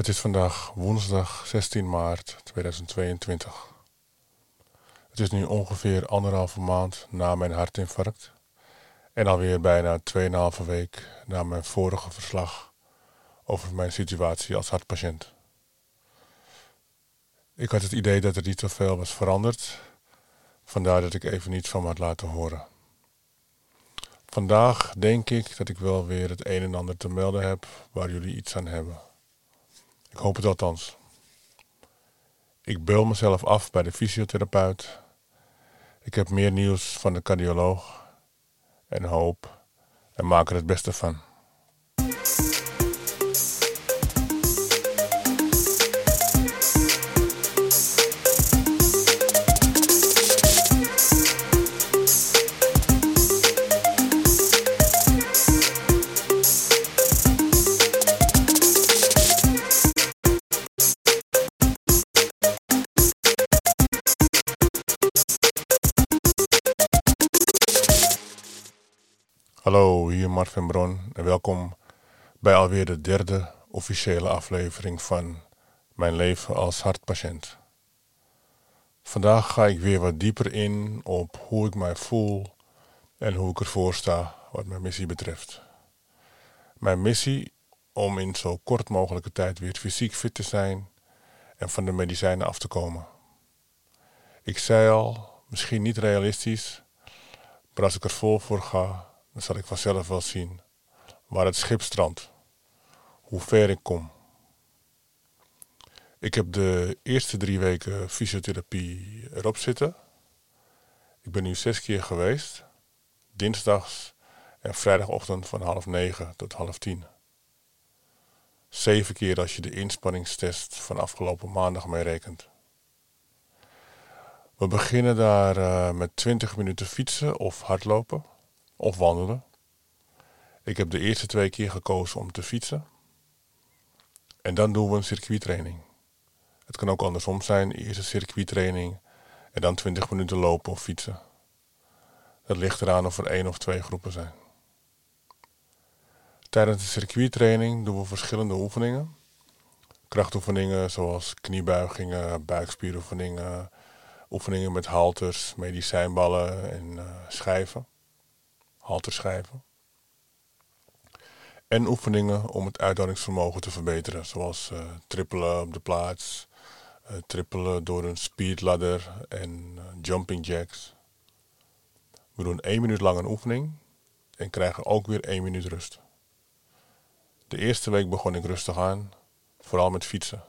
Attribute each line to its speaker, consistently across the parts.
Speaker 1: Het is vandaag woensdag 16 maart 2022. Het is nu ongeveer anderhalve maand na mijn hartinfarct en alweer bijna 2,5 week na mijn vorige verslag over mijn situatie als hartpatiënt. Ik had het idee dat er niet zoveel was veranderd, vandaar dat ik even niets van me had laten horen. Vandaag denk ik dat ik wel weer het een en ander te melden heb waar jullie iets aan hebben. Ik hoop het althans. Ik beul mezelf af bij de fysiotherapeut. Ik heb meer nieuws van de cardioloog. En hoop en maak er het beste van. Hallo, hier Marvin Bron en welkom bij alweer de derde officiële aflevering van Mijn leven als hartpatiënt. Vandaag ga ik weer wat dieper in op hoe ik mij voel en hoe ik ervoor sta wat mijn missie betreft. Mijn missie om in zo kort mogelijke tijd weer fysiek fit te zijn en van de medicijnen af te komen. Ik zei al, misschien niet realistisch, maar als ik er vol voor ga, dan zal ik vanzelf wel zien waar het schip strandt, hoe ver ik kom. Ik heb de eerste drie weken fysiotherapie erop zitten. Ik ben nu zes keer geweest, dinsdags en vrijdagochtend van half negen tot half tien. Zeven keer als je de inspanningstest van afgelopen maandag mee rekent. We beginnen daar uh, met 20 minuten fietsen of hardlopen of wandelen. Ik heb de eerste twee keer gekozen om te fietsen. En dan doen we een circuittraining. Het kan ook andersom zijn, eerst een circuittraining en dan 20 minuten lopen of fietsen. Dat ligt eraan of er één of twee groepen zijn. Tijdens de circuittraining doen we verschillende oefeningen. Krachtoefeningen zoals kniebuigingen, buikspieroefeningen, oefeningen met halters, medicijnballen en uh, schijven halterschijven. En oefeningen om het uithoudingsvermogen te verbeteren, zoals uh, trippelen op de plaats, uh, trippelen door een speedladder en uh, jumping jacks. We doen één minuut lang een oefening en krijgen ook weer één minuut rust. De eerste week begon ik rustig aan, vooral met fietsen.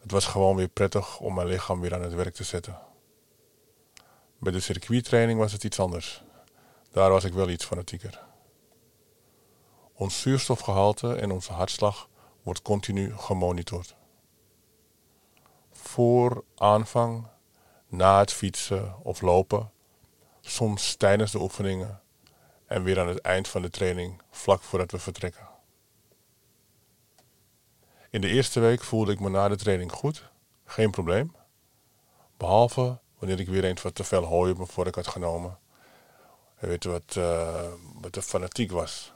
Speaker 1: Het was gewoon weer prettig om mijn lichaam weer aan het werk te zetten. Bij de circuittraining was het iets anders. Daar was ik wel iets fanatieker. Ons zuurstofgehalte en onze hartslag wordt continu gemonitord. Voor aanvang, na het fietsen of lopen, soms tijdens de oefeningen en weer aan het eind van de training vlak voordat we vertrekken. In de eerste week voelde ik me na de training goed, geen probleem. Behalve wanneer ik weer eens wat te veel hooi op voor ik had genomen weet wat, uh, wat de fanatiek was.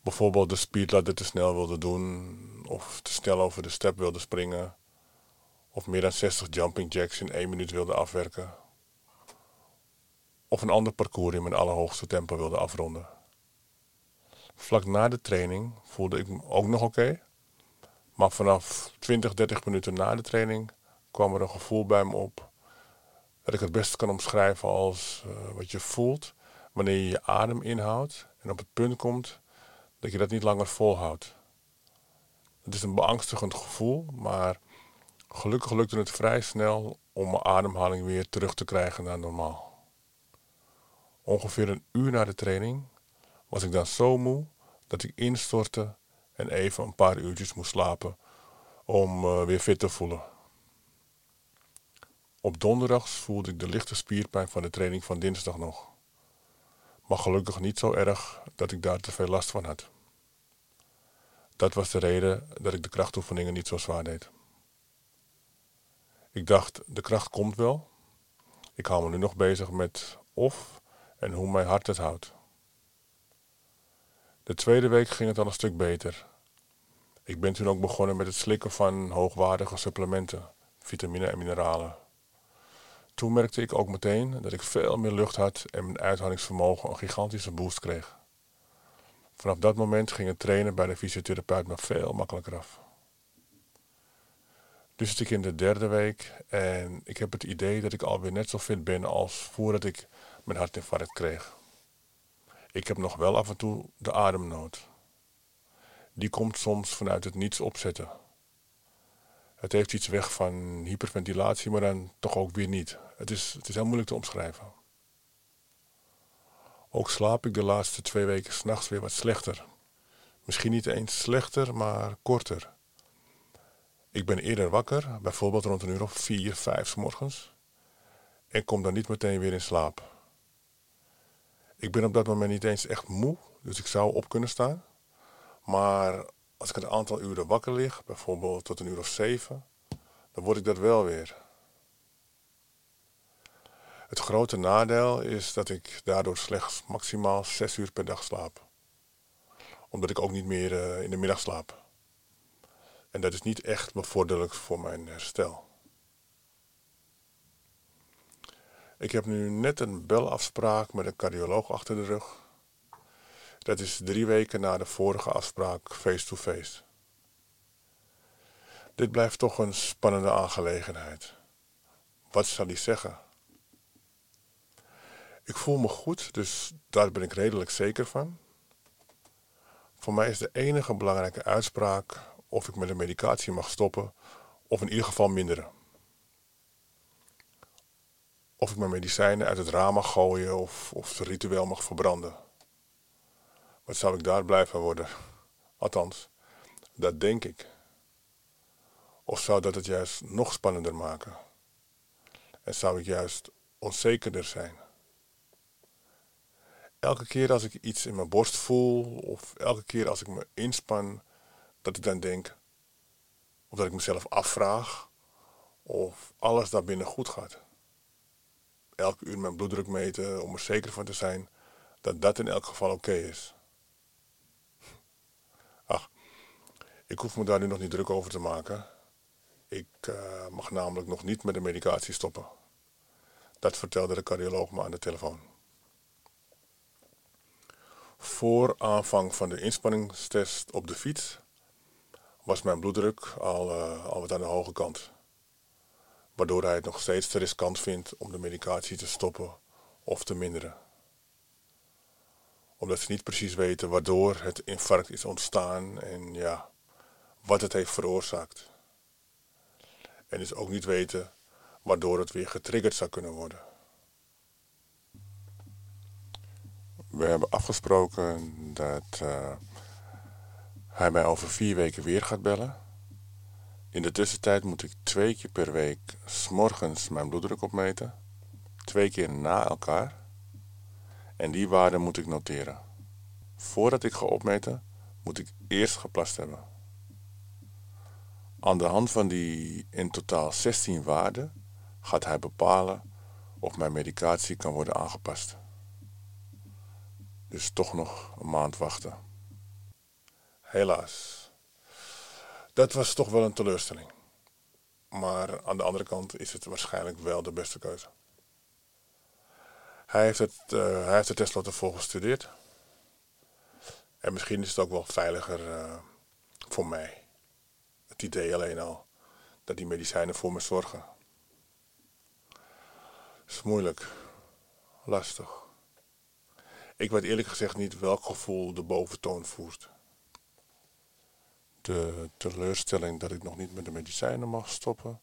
Speaker 1: Bijvoorbeeld de speedladder te snel wilde doen, of te snel over de step wilde springen, of meer dan 60 jumping jacks in één minuut wilde afwerken, of een ander parcours in mijn allerhoogste tempo wilde afronden. Vlak na de training voelde ik me ook nog oké, maar vanaf 20, 30 minuten na de training kwam er een gevoel bij me op dat ik het best kan omschrijven als uh, wat je voelt wanneer je je adem inhoudt en op het punt komt dat je dat niet langer volhoudt. Het is een beangstigend gevoel, maar gelukkig lukte het vrij snel om mijn ademhaling weer terug te krijgen naar normaal. Ongeveer een uur na de training was ik dan zo moe dat ik instortte en even een paar uurtjes moest slapen om uh, weer fit te voelen. Op donderdags voelde ik de lichte spierpijn van de training van dinsdag nog. Maar gelukkig niet zo erg dat ik daar te veel last van had. Dat was de reden dat ik de krachtoefeningen niet zo zwaar deed. Ik dacht, de kracht komt wel. Ik hou me nu nog bezig met of en hoe mijn hart het houdt. De tweede week ging het al een stuk beter. Ik ben toen ook begonnen met het slikken van hoogwaardige supplementen, vitamine en mineralen. Toen merkte ik ook meteen dat ik veel meer lucht had en mijn uithoudingsvermogen een gigantische boost kreeg. Vanaf dat moment ging het trainen bij de fysiotherapeut me veel makkelijker af. Nu zit ik in de derde week en ik heb het idee dat ik alweer net zo fit ben als voordat ik mijn hartinfarct kreeg. Ik heb nog wel af en toe de ademnood. Die komt soms vanuit het niets opzetten. Het heeft iets weg van hyperventilatie, maar dan toch ook weer niet. Het is, het is heel moeilijk te omschrijven. Ook slaap ik de laatste twee weken s'nachts weer wat slechter. Misschien niet eens slechter, maar korter. Ik ben eerder wakker, bijvoorbeeld rond een uur of vier, vijf s morgens. En kom dan niet meteen weer in slaap. Ik ben op dat moment niet eens echt moe, dus ik zou op kunnen staan. Maar als ik een aantal uren wakker lig, bijvoorbeeld tot een uur of zeven, dan word ik dat wel weer. Het grote nadeel is dat ik daardoor slechts maximaal zes uur per dag slaap. Omdat ik ook niet meer uh, in de middag slaap. En dat is niet echt bevorderlijk voor mijn herstel. Ik heb nu net een belafspraak met een cardioloog achter de rug. Dat is drie weken na de vorige afspraak face-to-face. Dit blijft toch een spannende aangelegenheid. Wat zal hij zeggen? Ik voel me goed, dus daar ben ik redelijk zeker van. Voor mij is de enige belangrijke uitspraak of ik met de medicatie mag stoppen of in ieder geval minderen. Of ik mijn medicijnen uit het raam mag gooien of, of het ritueel mag verbranden. Wat zou ik daar blij van worden? Althans, dat denk ik. Of zou dat het juist nog spannender maken? En zou ik juist onzekerder zijn? Elke keer als ik iets in mijn borst voel, of elke keer als ik me inspan, dat ik dan denk, of dat ik mezelf afvraag, of alles daarbinnen goed gaat. Elke uur mijn bloeddruk meten om er zeker van te zijn dat dat in elk geval oké is. Ik hoef me daar nu nog niet druk over te maken. Ik uh, mag namelijk nog niet met de medicatie stoppen. Dat vertelde de cardioloog me aan de telefoon. Voor aanvang van de inspanningstest op de fiets was mijn bloeddruk al, uh, al wat aan de hoge kant. Waardoor hij het nog steeds te riskant vindt om de medicatie te stoppen of te minderen. Omdat ze niet precies weten waardoor het infarct is ontstaan en ja, wat het heeft veroorzaakt. En dus ook niet weten waardoor het weer getriggerd zou kunnen worden. We hebben afgesproken dat uh, hij mij over vier weken weer gaat bellen. In de tussentijd moet ik twee keer per week s'morgens mijn bloeddruk opmeten. Twee keer na elkaar. En die waarde moet ik noteren. Voordat ik ga opmeten, moet ik eerst geplast hebben. Aan de hand van die in totaal 16 waarden gaat hij bepalen of mijn medicatie kan worden aangepast. Dus toch nog een maand wachten. Helaas. Dat was toch wel een teleurstelling. Maar aan de andere kant is het waarschijnlijk wel de beste keuze. Hij heeft het, uh, hij heeft tenslotte vol gestudeerd. En misschien is het ook wel veiliger uh, voor mij. Het idee alleen al dat die medicijnen voor me zorgen. is moeilijk. Lastig. Ik weet eerlijk gezegd niet welk gevoel de boventoon voert. De teleurstelling dat ik nog niet met de medicijnen mag stoppen.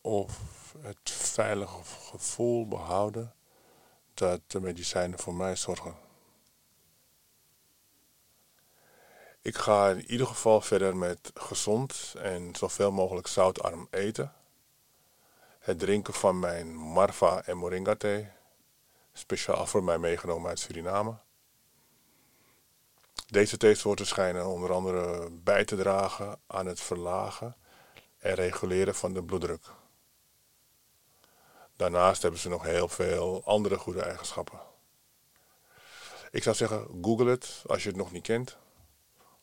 Speaker 1: Of het veilige gevoel behouden dat de medicijnen voor mij zorgen. Ik ga in ieder geval verder met gezond en zoveel mogelijk zoutarm eten. Het drinken van mijn Marva en Moringa thee speciaal voor mij meegenomen uit Suriname. Deze theesoorten schijnen onder andere bij te dragen aan het verlagen en reguleren van de bloeddruk. Daarnaast hebben ze nog heel veel andere goede eigenschappen. Ik zou zeggen, google het als je het nog niet kent.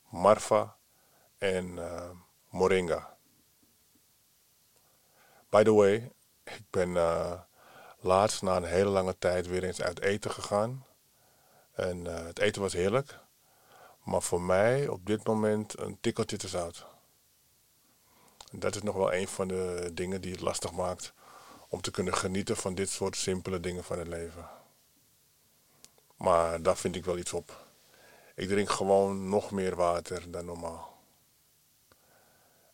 Speaker 1: Marfa en uh, moringa. By the way, ik ben uh, laatst na een hele lange tijd weer eens uit eten gegaan. En uh, het eten was heerlijk. Maar voor mij op dit moment een tikkeltje te zout. En dat is nog wel een van de dingen die het lastig maakt om te kunnen genieten van dit soort simpele dingen van het leven. Maar daar vind ik wel iets op. Ik drink gewoon nog meer water dan normaal.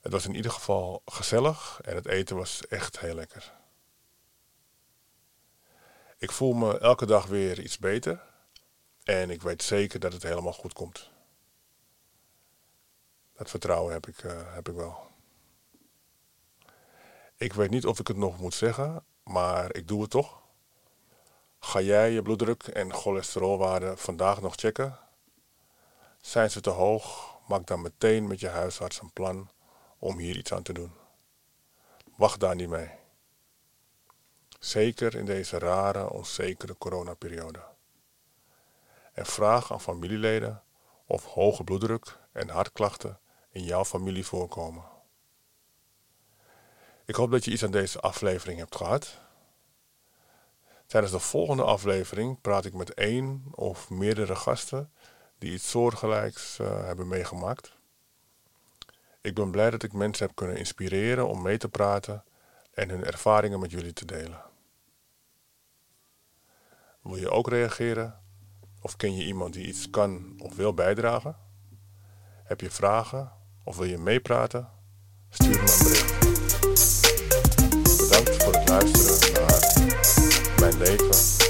Speaker 1: Het was in ieder geval gezellig en het eten was echt heel lekker. Ik voel me elke dag weer iets beter en ik weet zeker dat het helemaal goed komt. Dat vertrouwen heb ik, uh, heb ik wel. Ik weet niet of ik het nog moet zeggen, maar ik doe het toch. Ga jij je bloeddruk en cholesterolwaarden vandaag nog checken? Zijn ze te hoog? Maak dan meteen met je huisarts een plan om hier iets aan te doen. Wacht daar niet mee. Zeker in deze rare, onzekere coronaperiode. En vraag aan familieleden of hoge bloeddruk en hartklachten in jouw familie voorkomen. Ik hoop dat je iets aan deze aflevering hebt gehad. Tijdens de volgende aflevering praat ik met één of meerdere gasten die iets soortgelijks uh, hebben meegemaakt. Ik ben blij dat ik mensen heb kunnen inspireren om mee te praten en hun ervaringen met jullie te delen. Wil je ook reageren? Of ken je iemand die iets kan of wil bijdragen? Heb je vragen of wil je meepraten? Stuur me een bericht. Bedankt voor het luisteren naar mijn leven.